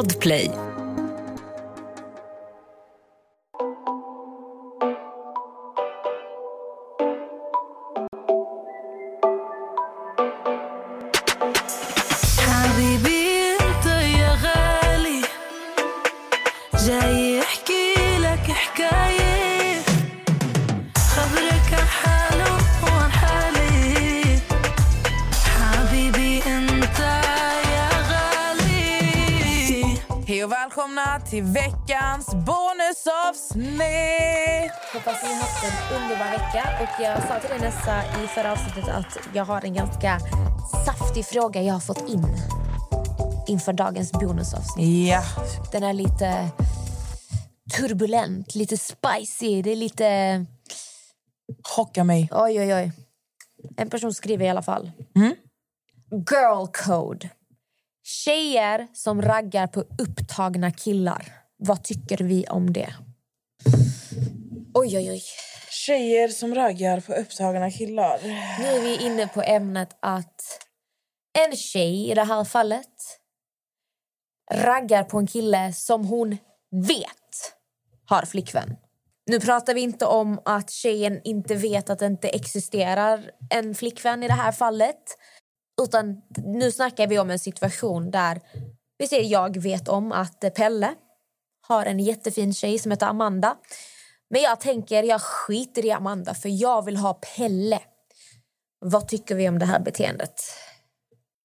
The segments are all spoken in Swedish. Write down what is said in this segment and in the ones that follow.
Podplay. Till veckans bonusavsnitt! Hoppas ni har haft en underbar vecka. Och jag sa till dig Nessa i förra avsnittet att jag har en ganska saftig fråga jag har fått in inför dagens bonusavsnitt. Ja, Den är lite turbulent, lite spicy. Det är lite... chocka mig. Oj, oj, oj. En person skriver i alla fall. Girl code. Tjejer som raggar på upptagna killar. Vad tycker vi om det? Oj, oj, oj. Tjejer som raggar på upptagna killar. Nu är vi inne på ämnet att en tjej i det här fallet raggar på en kille som hon vet har flickvän. Nu pratar vi inte om att tjejen inte vet att det inte existerar en flickvän i det här fallet. Utan nu snackar vi om en situation där vi ser jag vet om att Pelle har en jättefin tjej som heter Amanda. Men jag tänker, jag skiter i Amanda för jag vill ha Pelle. Vad tycker vi om det här beteendet?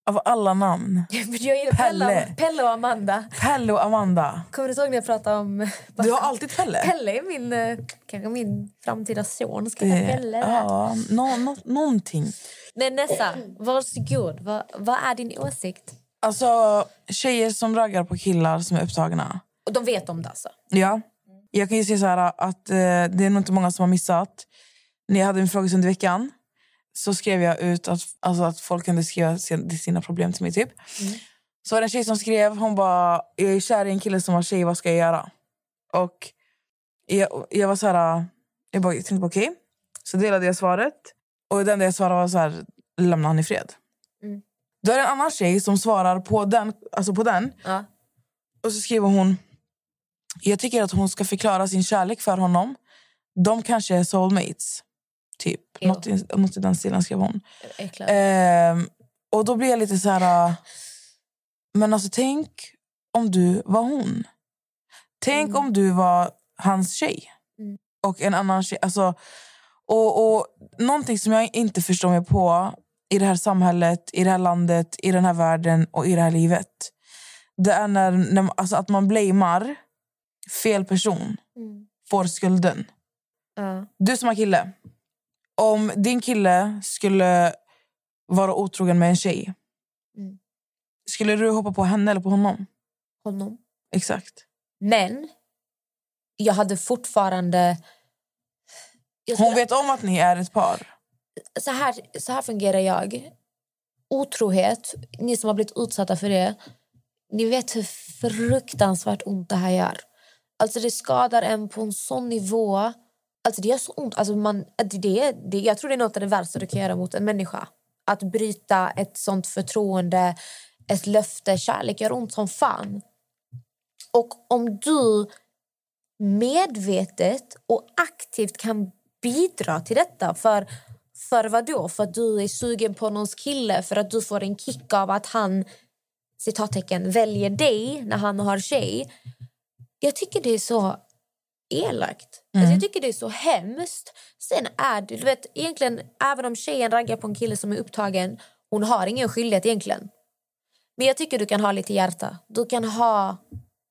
Av alla namn. jag gillar Pelle. Pelle. och- Pelle och Amanda. Pelle och Amanda. Kommer du ihåg när jag pratade om... Du har alltid Pelle? Pelle är min, eh, kanske min framtida son. Ska Det- heta Pelle. Ja, nå, nå, någonting. Men Nessa, varsågod. Vad, vad är din åsikt? Alltså, tjejer som raggar på killar som är upptagna. Och de vet om det alltså? Ja. Jag kan ju säga så här att eh, det är nog inte många som har missat. När jag hade min frågestund i veckan så skrev jag ut att, alltså, att folk kunde skriva sin- sina problem till mig. Typ. Så var det en tjej som skrev, hon bara, jag är kär i en kille som har tjej, vad ska jag göra? Och jag, jag var så här, jag, bara, jag tänkte på okej. Så delade jag svaret. Och den där jag svarade var så här, lämna han i fred. Mm. Då är det en annan tjej som svarar på den, alltså på den. Ja. Och så skriver hon... Jag tycker att hon ska förklara sin kärlek för honom. De kanske är soulmates. Något i, något i den stilen skrev hon. Ehm, och då blir jag lite så här... äh, Men alltså tänk om du var hon. Tänk Mm. om du var hans tjej. Mm. Och en annan tjej. Alltså, och, och någonting som jag inte förstår mig på i det här samhället, i det här landet, i den här världen och i det här livet. Det är när, när alltså att man blamear fel person Mm. får skulden. Ja. Du som har kille. Om din kille skulle vara otrogen med en tjej. Mm. Skulle du hoppa på henne eller på honom? Honom. Exakt. Men jag hade fortfarande... Jag Hon vet om att ni är ett par. så här, så här fungerar jag. Otrohet, ni som har blivit utsatta för det ni vet hur fruktansvärt ont det här gör. Alltså Det skadar en på en sån nivå. Alltså Det gör så ont. Alltså man, det, det, jag tror det är något av det värsta du kan göra mot en människa. Att bryta ett sånt förtroende, ett löfte. Kärlek gör ont som fan. Och om du medvetet och aktivt kan bidra till detta för, för vad då? För att du är sugen på någons kille, för att du får en kick av att han citattecken, väljer dig när han har tjej. Jag tycker det är så elakt. Alltså jag tycker det är så hemskt. Sen är det, du vet, egentligen, även om tjejen raggar på en kille som är upptagen, hon har ingen skyldighet egentligen. Men jag tycker du kan ha lite hjärta. Du kan ha,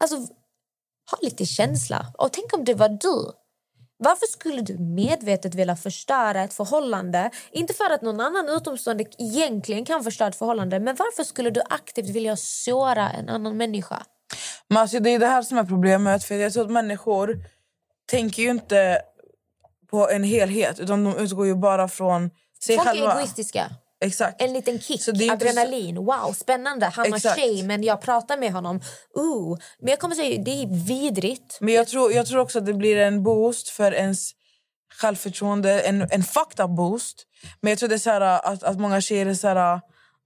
alltså, ha lite känsla. Och tänk om det var du. Varför skulle du medvetet vilja förstöra ett förhållande? Inte för att någon annan utomstående egentligen kan förstöra ett förhållande men varför skulle du aktivt vilja såra en annan människa? Men alltså, det är det här som är problemet. För Jag tror att människor tänker ju inte på en helhet utan de utgår ju bara från sig Folk själva. är egoistiska. Exakt. En liten kick, inte så- adrenalin. Wow, spännande. Han har Exakt. tjej men jag pratar med honom. Ooh. Men jag kommer säga, det är vidrigt. Men jag tror, jag tror också att det blir en boost för ens självförtroende. En, en fucked up boost. Men jag tror det är så här, att, att många tjejer är så här...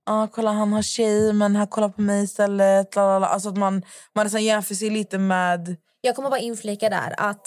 ah, kolla han har tjej men han kollar på mig istället. Lalala. Alltså att man, man nästan jämför sig lite med... Jag kommer bara inflika där att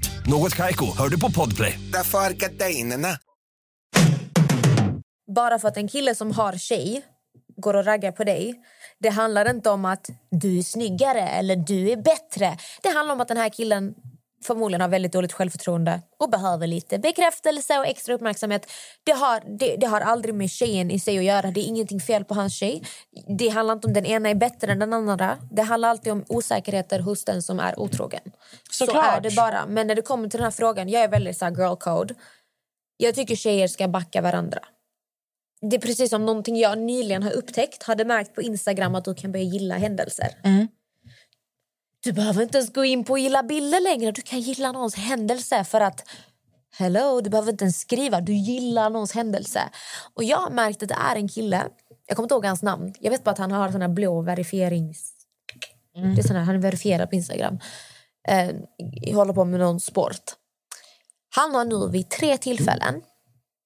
Något Kaiko, hör du på Podplay. Därför är gardinerna. bara för att en kille som har tjej går och raggar på dig det handlar inte om att du är snyggare eller du är bättre. Det handlar om att den här killen förmodligen har väldigt dåligt självförtroende och behöver lite bekräftelse och extra uppmärksamhet. Det har, det, det har aldrig med tjejen i sig att göra. Det är ingenting fel på hans tjej. Det handlar inte om den ena är bättre än den andra. Det handlar alltid om osäkerheter hos den som är otrogen. Så Såklart. är det bara. Men när det kommer till den här frågan, jag är väldigt så girl code. Jag tycker tjejer ska backa varandra. Det är precis som någonting jag nyligen har upptäckt. Hade märkt på Instagram att du kan börja gilla händelser. Du behöver inte ens gå in på gilla bilder längre. Du kan gilla någons händelse för att Hello, du behöver inte ens skriva. Du gillar någons händelse. Och jag har märkt att det är en kille. Jag kommer inte ihåg hans namn. Jag vet bara att han har sån här blå verifierings... Det är sån här, han är verifierad på Instagram. Eh, håller på med någon sport. Han har nu vid tre tillfällen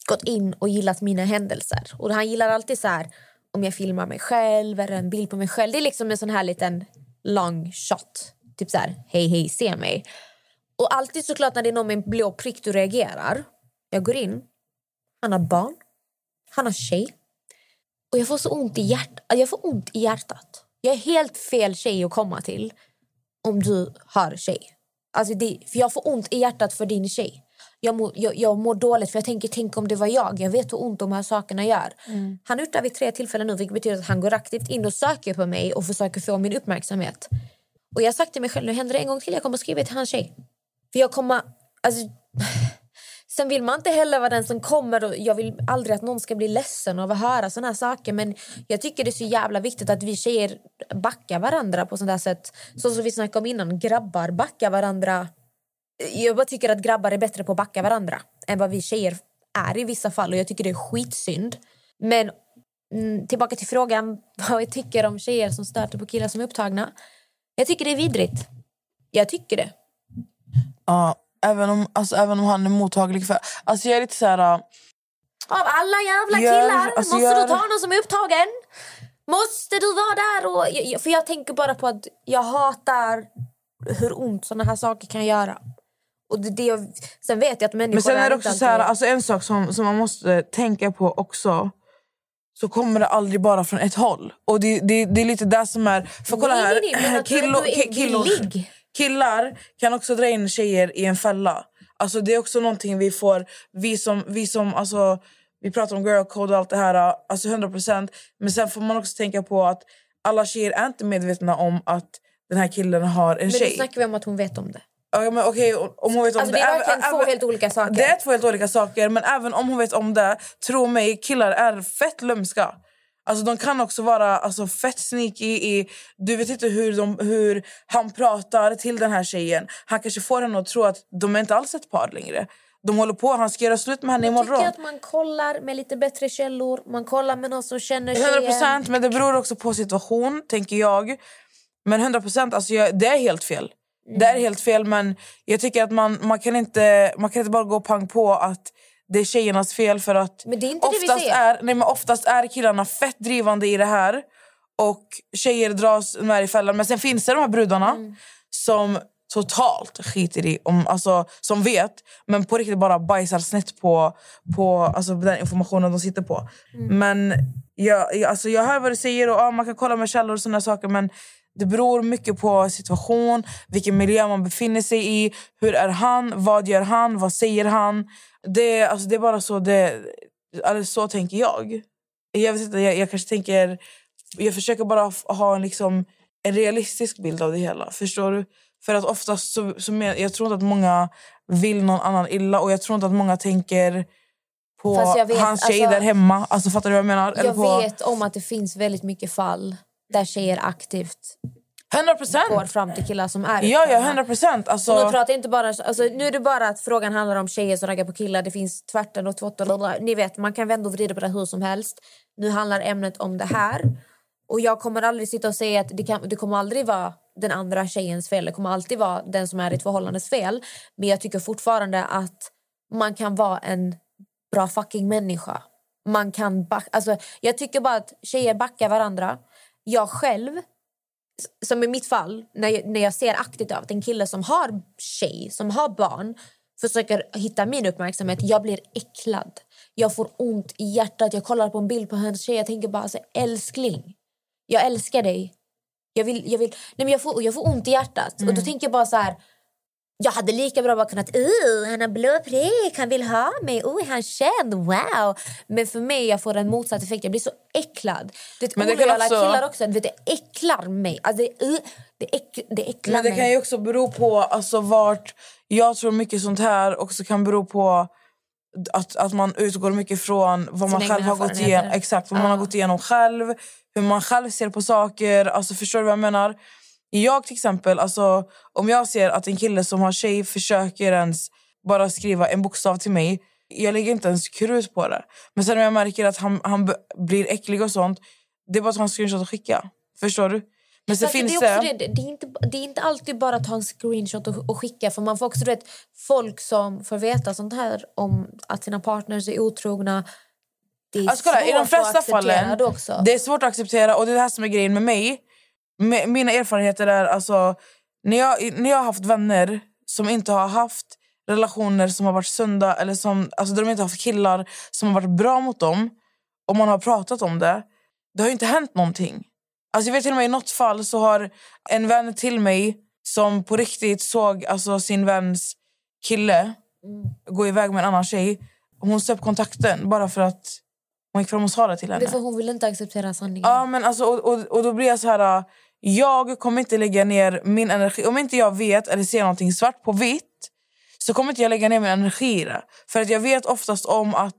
gått in och gillat mina händelser. Och han gillar alltid så här om jag filmar mig själv eller en bild på mig själv. Det är liksom en sån här liten long shot. Typ så här, hej hej, se mig. Och alltid såklart när det är någon med en blå prick du reagerar. Jag går in, han har barn, han har tjej. Och jag får så ont i hjärtat. Jag får ont i hjärtat. Jag är helt fel tjej att komma till om du har tjej. Alltså det, för jag får ont i hjärtat för din tjej. Jag mår, jag, jag mår dåligt för jag tänker, tänk om det var jag. Jag vet hur ont de här sakerna gör. Han har gjort det vid tre tillfällen nu vilket betyder att han går aktivt in och söker på mig och försöker få min uppmärksamhet. Och jag har sagt till mig själv, nu händer det en gång till, jag kommer skriva till hans tjej. För jag kommer, alltså, sen vill man inte heller vara den som kommer och jag vill aldrig att någon ska bli ledsen av att höra såna här saker men jag tycker det är så jävla viktigt att vi tjejer backar varandra på sånt där sätt. Så som vi snackade om innan, grabbar backar varandra. Jag bara tycker att grabbar är bättre på att backa varandra än vad vi tjejer är i vissa fall och jag tycker det är skitsynd. Men mm, tillbaka till frågan vad jag tycker om tjejer som stöter på killar som är upptagna. Jag tycker det är vidrigt. Jag tycker det. Ja, även, om, alltså, även om han är mottaglig för... Alltså jag är lite så här... äh, Av alla jävla Gör- killar alltså, måste gör- du ta någon som är upptagen. Måste du vara där? Och, för jag tänker bara på att jag hatar hur ont såna här saker kan göra. Och det, det, jag- sen vet jag att människor Men sen är det också så här, alltså en sak som, som man måste tänka på också så kommer det aldrig bara från ett håll. Och det, det, det är lite det som är... För kolla här, nej, nej, men killo- killor- killar kan också dra in tjejer i en fälla. Alltså det är också någonting vi får... Vi som, vi som alltså, vi pratar om girl code och allt det här, alltså 100%. Men sen får man också tänka på att alla tjejer är inte medvetna om att den här killen har en Men tjej. då snackar vi om att hon vet om det. Ja, men okej, om hon vet om Alltså, det är även- verkligen två även- helt olika saker. Det är två helt olika saker, men även om hon vet om det, tro mig, killar är fett lömska. Alltså de kan också vara alltså, fett sneaky i... Du vet inte hur, de, hur han pratar till den här tjejen. Han kanske får henne att tro att de är inte alls ett par längre. De håller på, han ska göra slut med henne Jag imorgon. tycker att man kollar med lite bättre källor. Man kollar med någon som känner 100 tjejen. procent, men det beror också på situation, tänker jag. Men 100 procent, alltså jag, det är helt fel. Det är helt fel, men jag tycker att man, man, kan inte, man kan inte bara gå pang på att det är tjejernas fel för att Men det är inte det vi oftast, ser. är, nej, men oftast är killarna fett drivande i det här och tjejer dras med i fällan. Men sen finns det de här brudarna Mm. som totalt skiter i, om, alltså, som vet men på riktigt bara bajsar snett på, på alltså, den informationen de sitter på. Mm. Men jag, jag, alltså, jag hör vad du säger och ja, man kan kolla med källor och såna saker men det beror mycket på situation, vilken miljö man befinner sig i. Hur är han? Vad gör han? Vad säger han? Det, alltså, det är bara så det... Alltså, så tänker jag. Jag, vet inte, jag, jag kanske tänker... Jag försöker bara ha en, liksom, en realistisk bild av det hela. Förstår du? För att oftast så, så men, jag tror inte att många vill någon annan illa och jag tror inte att många tänker på vet, hans tjej alltså- där hemma. Alltså fattar du vad jag menar? Eller Jag på vet om att det finns väldigt mycket fall där tjejer aktivt 100 procent! går fram till killar som är Ja, ja, upptagna. 100 procent. Och nu, Alltså, pratar inte bara, alltså, nu är det bara att frågan handlar om tjejer som raggar på killar. Det finns tvärtom och tvåtton. Ni vet, man kan vända och vrida på det hur som helst. Nu handlar ämnet om det här. Och jag kommer aldrig sitta och säga att det, kan, det kommer aldrig vara den andra tjejens fel. Det kommer alltid vara den som är i ett förhållandes fel. Men jag tycker fortfarande att man kan vara en bra fucking människa. Man kan back, alltså, jag tycker bara att tjejer backar varandra. Jag själv som i mitt fall, när jag, när jag ser aktivt av att en kille som har tjej, som har barn försöker hitta min uppmärksamhet, jag blir äcklad. Jag får ont i hjärtat. Jag kollar på en bild på hennes tjej jag tänker bara alltså, älskling, jag älskar dig. Jag, vill, jag, vill, nej men jag, får, jag får ont i hjärtat. Och då tänker jag bara så här... Jag hade lika bra bara kunnat... Uh, han har blå prick, han vill ha mig. Oh, han känd, wow. Men för mig jag får en motsatt effekt. Jag blir så äcklad. Det Men det kan olojala också- killar också. Vet, det äcklar mig. Alltså, det, uh, det, äck, det äcklar men det mig. kan ju också bero på alltså, vart... Jag tror mycket sånt här också kan bero på att, att man utgår mycket från vad man Sina själv har gått igenom, exakt, vad man har gått igenom själv, hur man själv ser på saker. Alltså, förstår du vad jag menar? Jag till exempel, alltså, om jag ser att en kille som har tjej försöker ens bara skriva en bokstav till mig, jag lägger inte ens krut på det. Men sen när jag märker att han, han blir äcklig och sånt, det är bara att ta en screenshot och skicka. Förstår du? Men sen finns det, är det... det, det, är inte, det är inte alltid bara att ta en screenshot och, och skicka. För man får också, vet, folk som får veta sånt här om att sina partners är otrogna. Det är Alltså, kolla, I de svårt flesta att fallen, det är svårt att acceptera och det är det här som är grejen med mig. Mina erfarenheter är alltså, när jag, när jag har haft vänner som inte har haft relationer som har varit sunda eller som, alltså där de inte har haft killar som har varit bra mot dem och man har pratat om det, det har ju inte hänt någonting. Alltså jag vet till och med i något fall så har en vän till mig som på riktigt såg alltså, sin väns kille gå iväg med en annan tjej. Hon söp kontakten bara för att hon gick fram och sa det till Det henne. för hon vill inte acceptera sanningen. Ja, men alltså, och, och, och då blir jag så här... Jag kommer inte lägga ner min energi... Om inte jag vet eller ser någonting svart på vitt så kommer inte jag lägga ner min energi i det. För att jag vet oftast om att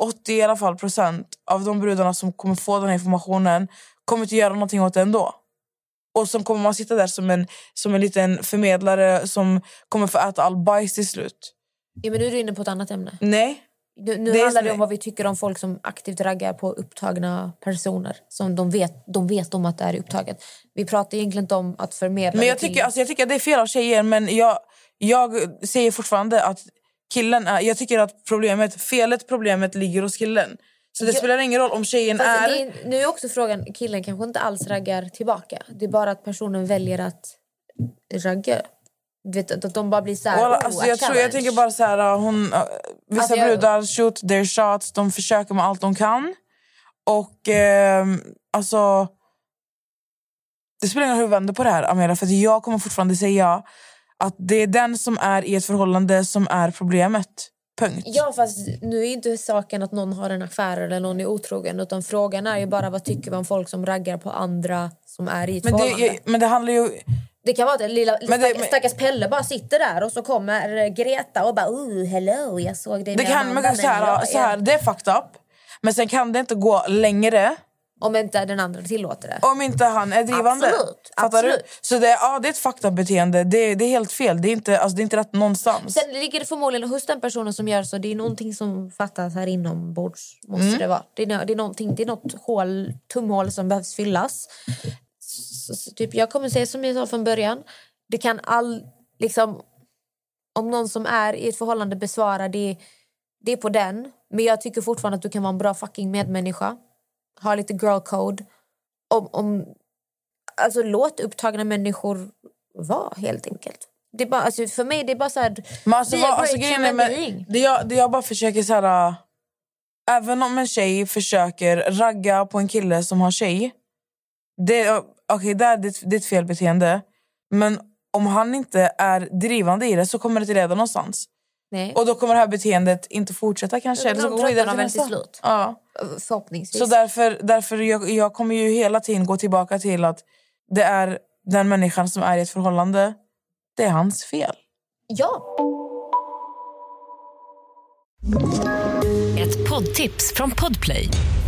80 i alla fall procent av de brudarna som kommer få den informationen kommer inte göra någonting åt det ändå. Och så kommer man sitta där som en, som en liten förmedlare som kommer få äta all bajs till slut. Ja, men nu är du inne på ett annat ämne. Nej. Nu, nu Det handlar det om vad vi tycker om folk som aktivt raggar på upptagna personer. Som de vet, de vet om att det är upptaget. Vi pratar egentligen inte om att förmedla Men jag det till- tycker, alltså, jag tycker att det är fel av tjejer, men jag, jag säger fortfarande att killen är... Jag tycker att problemet, felet problemet ligger hos killen. Så det Ja. spelar ingen roll om tjejen är... är, nu är också frågan, killen kanske inte alls raggar tillbaka. Det är bara att personen väljer att ragga. Du vet, att de bara blir så här... Oh, alltså, jag, tror, jag tänker bara så här, hon, vissa Alltså, jag- brudar shoot their shots, de försöker med allt de kan. Och ehm, alltså... Det spelar ingen roll hur vi vänder på det här, Amira, för att jag kommer fortfarande säga att det är den som är i ett förhållande som är problemet. Punkt. Ja, fast nu är inte saken att någon har en affär eller någon är otrogen. Utan frågan är ju bara vad tycker vi om folk som raggar på andra som är i ett men, förhållande. det, men det handlar ju... Det kan vara att lilla, Men det- stackars, stackars Pelle bara sitter där och så kommer Greta och bara oh, hello, jag såg dig Det med kan, men så men här, jag så är-" här, det är fucked up. Men sen kan det inte gå längre Om inte den andra tillåter det. om inte han är drivande. Absolut, Fattar absolut. du? Så det, ja, det är ett fucked up beteende. Det, det är helt fel. Det är inte, alltså, det är inte rätt någonstans. Sen ligger det förmodligen hos den personen som gör så. Det är någonting som fattas här inombords. Måste Mm. det vara. Det är, det är, det är något hål, tumhål som behövs fyllas. Så, typ, jag kommer säga som jag sa från början. Det kan all... Liksom, om någon som är i ett förhållande besvarar det, det är på den. Men jag tycker fortfarande att du kan vara en bra fucking medmänniska. Ha lite girl code. Om, om, alltså, låt upptagna människor vara, helt enkelt. Det är bara, alltså, för mig det är bara så här... Men alltså, be alltså, grejen being. det, jag, det jag bara försöker så här... äh, Även om en tjej försöker ragga på en kille som har tjej. Det, okay, där, det, det är ett fel beteende. Men om han inte är drivande i det så kommer det inte leda någonstans. Nej. Och då kommer det här beteendet inte fortsätta kanske. Ja, Eller så går vi vidare till nästa. slut. Ja. Förhoppningsvis. Så därför, därför jag, jag kommer ju hela tiden gå tillbaka till att det är den människan som är i ett förhållande, det är hans fel. Ja. Ett poddtips från Podplay.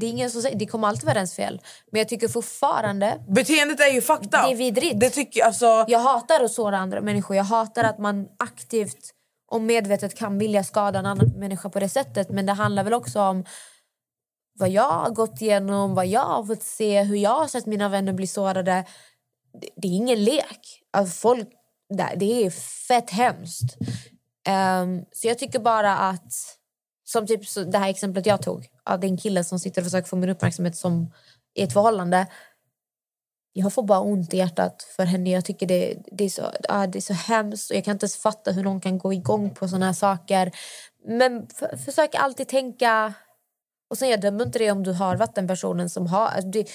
Det är ingen som säger, det kommer alltid vara ens fel. Men jag tycker fortfarande, Beteendet är ju up. det är vidrigt. Det tycker jag, alltså... Jag hatar att såra andra människor. Jag hatar att man aktivt och medvetet kan vilja skada en annan människa på det sättet. Men det handlar väl också om vad jag har gått igenom, vad jag har fått se, hur jag har sett mina vänner bli sårade. Det, det är ingen lek. Alltså folk, det, det är fett hemskt. Ehm, så jag tycker bara att, som typ så, det här exemplet jag tog, av den killen som sitter och försöker få min uppmärksamhet som i ett förhållande. Jag får bara ont i hjärtat för henne. Jag tycker det, det, är, så, ah, det är så hemskt och jag kan inte ens fatta hur någon kan gå igång på såna här saker. Men för, försök alltid tänka... Och sen Jag dömer inte det om du har varit den personen som har... Alltså, det,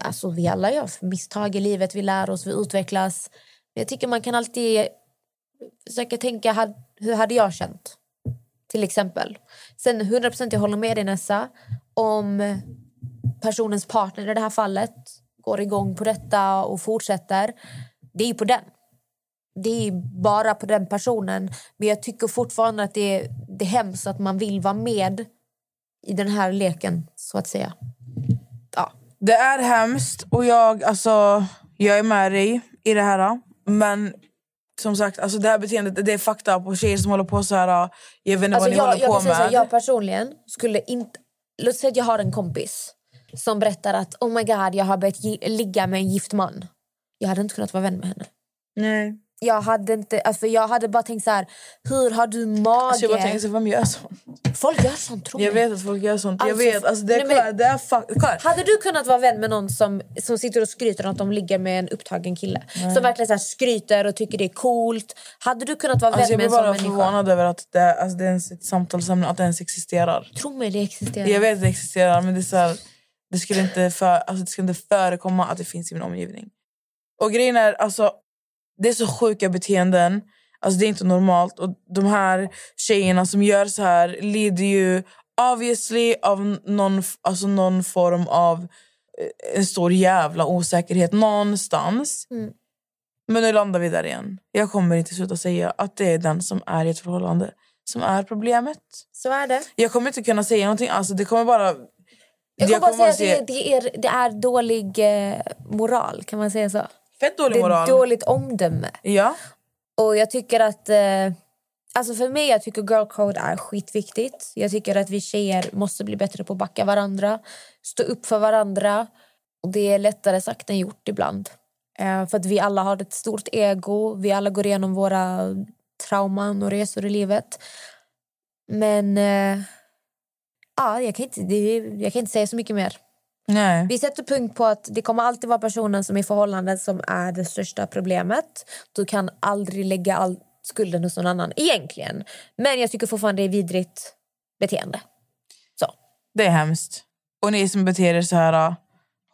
alltså vi alla gör misstag i livet, vi lär oss, vi utvecklas. Men jag tycker man kan alltid försöka tänka hur hade jag känt? Till exempel. Sen 100% jag håller med dig Nessa om personens partner i det här fallet går igång på detta och fortsätter. Det är ju på den. Det är bara på den personen. Men jag tycker fortfarande att det är, det är hemskt att man vill vara med i den här leken, så att säga. Ja. Det är hemskt och jag, alltså, jag är med dig i det här. Men som sagt, alltså det här beteendet det är fucked up. Och tjejer som håller på så här, jag vet inte Alltså vad ni jag, håller jag, på så här, med. jag personligen skulle inte... Låt säga att jag har en kompis som berättar att oh my god, jag har börjat ligga med en gift man. Jag hade inte kunnat vara vän med henne. Nej. Jag hade, inte, alltså jag hade bara tänkt så här, hur har du mage? Alltså jag bara tänker, så, vem gör sånt? Folk gör sånt, tror Jag mig. vet att folk gör sånt. jag Alltså, vet, alltså det, är, nej, men- det är fuck, kolla. Hade du kunnat vara vän med någon som, som sitter och skryter om att de ligger med en upptagen kille? Som verkligen så här skryter och tycker det är coolt. Hade du kunnat vara vän Alltså jag med blir en sån bara människa? förvånad över att det, alltså det är ens ett samtalsämne, att det ens existerar. Tro mig, det existerar. Jag vet att det existerar men det, är så här, det, skulle inte för, alltså det skulle inte förekomma att det finns i min omgivning. Och grejen är, alltså, det är så sjuka beteenden. Alltså det är inte normalt. Och de här tjejerna som gör så här lider ju obviously av någon, alltså någon form av eh, en stor jävla osäkerhet någonstans. Mm. Men nu landar vi där igen. Jag kommer inte sluta säga att det är den som är i ett förhållande som är problemet. Så är det. Jag kommer inte kunna säga någonting. Alltså, det kommer bara... Jag kommer bara säga att det, det, är, det är dålig eh, moral, kan man säga så? Fett dålig Det är moral. dåligt omdöme. Ja. Och jag tycker att... Eh, alltså för mig jag tycker girl code är skitviktigt. Jag tycker att vi tjejer måste bli bättre på att backa varandra. Stå upp för varandra. Och det är lättare sagt än gjort ibland. Eh, för att vi alla har ett stort ego. Vi alla går igenom våra trauman och resor i livet. Men... Eh, ja, jag kan, inte, det, jag kan inte säga så mycket mer. Nej. Vi sätter punkt på att det kommer alltid vara personen som i förhållandet som är det största problemet. Du kan aldrig lägga all skulden hos någon annan, egentligen. Men jag tycker fortfarande det är vidrigt beteende. Så. Det är hemskt. Och ni som beter er så här, uh,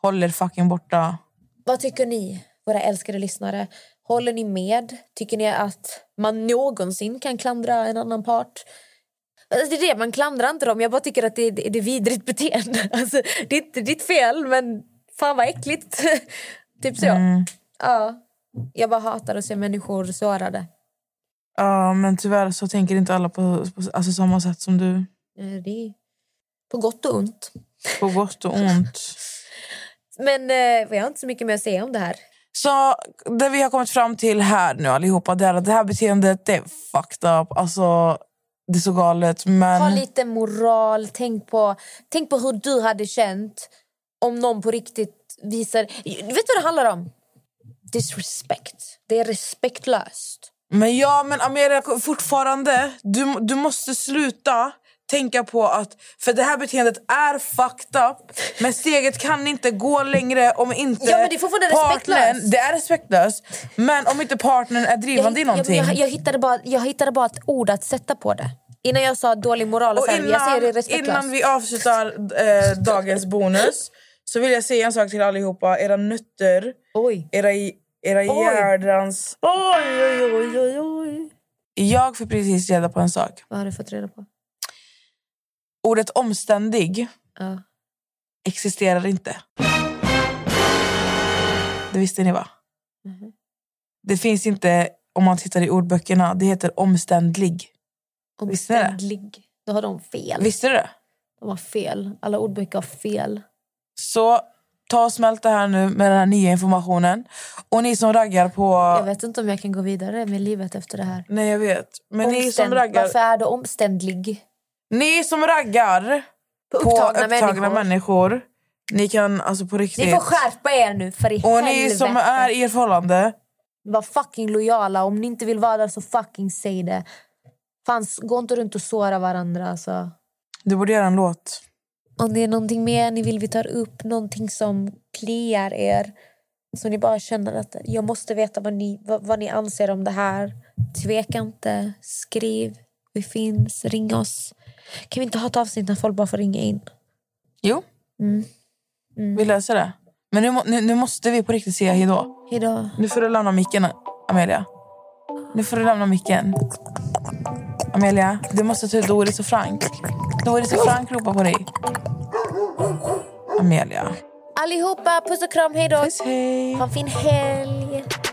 håll er fucking borta. Vad tycker ni, våra älskade lyssnare? Håller ni med? Tycker ni att man någonsin kan klandra en annan part? Alltså, Det är det, man klandrar inte dem. Jag bara tycker att det är, det är vidrigt beteende. Alltså, det är inte ditt fel, men fan vad äckligt. typ så. Ja. Jag bara hatar att se människor sårade. Ja, men tyvärr så tänker inte alla på, på alltså, samma sätt som du. Det är på gott och ont. På gott och ont. Men eh, jag har inte så mycket mer att säga om det här. Så det vi har kommit fram till här nu allihopa, det är att det här beteendet det är fucked up. Alltså, det är så galet. Men... Ha lite moral. Tänk på, tänk på hur du hade känt om någon på riktigt visar... Vet du vad det handlar om? Disrespect. Det är respektlöst. Men ja, men Amelia, fortfarande, du, du måste sluta tänka på att för det här beteendet är fucked up men steget kan inte gå längre om inte Ja, men det respektlöst. det är respektlöst men om inte partnern är drivande i jag, någonting jag, jag, hittade bara, jag hittade bara ett ord att sätta på det. Innan jag sa dålig moral och Och här, jag säger det innan, respektlöst. innan vi avslutar eh, dagens bonus så vill jag säga en sak till allihopa. Era nötter, Oj. era, era Oj. hjärtans... Oj, oj, oj, oj, oj. Jag fick precis reda på en sak. Vad har du fått reda på? Ordet omständig Ja. existerar inte. Det visste ni va? Mhm. Det finns inte om man tittar i ordböckerna. Det heter omständlig. Omständlig. Då har de fel. Visste du det? De har fel. Alla ordböcker har fel. Så ta och smält det här nu med den här nya informationen. Och ni som raggar på... Jag vet inte om jag kan gå vidare med livet efter det här. Nej jag vet. Men ni som Omständ- raggar... Varför är du omständlig? Ni som raggar På på upptagna upptagna människor. människor. Ni kan alltså på riktigt... Ni får skärpa er nu för i och helvete. ni som är i ert förhållande. Var fucking lojala. Om ni inte vill vara där så fucking säg det. Fan, gå inte runt och såra varandra. Alltså. Du borde göra en låt. Om det är någonting mer ni vill vi tar upp, någonting som kliar er så ni bara känner att jag måste veta vad ni, vad, vad ni anser om det här. Tveka inte, skriv. Vi finns, ring oss. Kan vi inte ha ett avsnitt när folk bara får ringa in? Jo, Mm. vi löser det. Men nu, nu, nu måste vi på riktigt säga hejdå. Hejdå. Nu får du lämna micken, Amelia. Nu får du lämna micken. Amelia, du måste ta Doris och Frank. Doris och Frank ropar på dig. Amelia. Allihopa, puss och kram, hejdå. Puss, hej. Ha en fin helg. Ett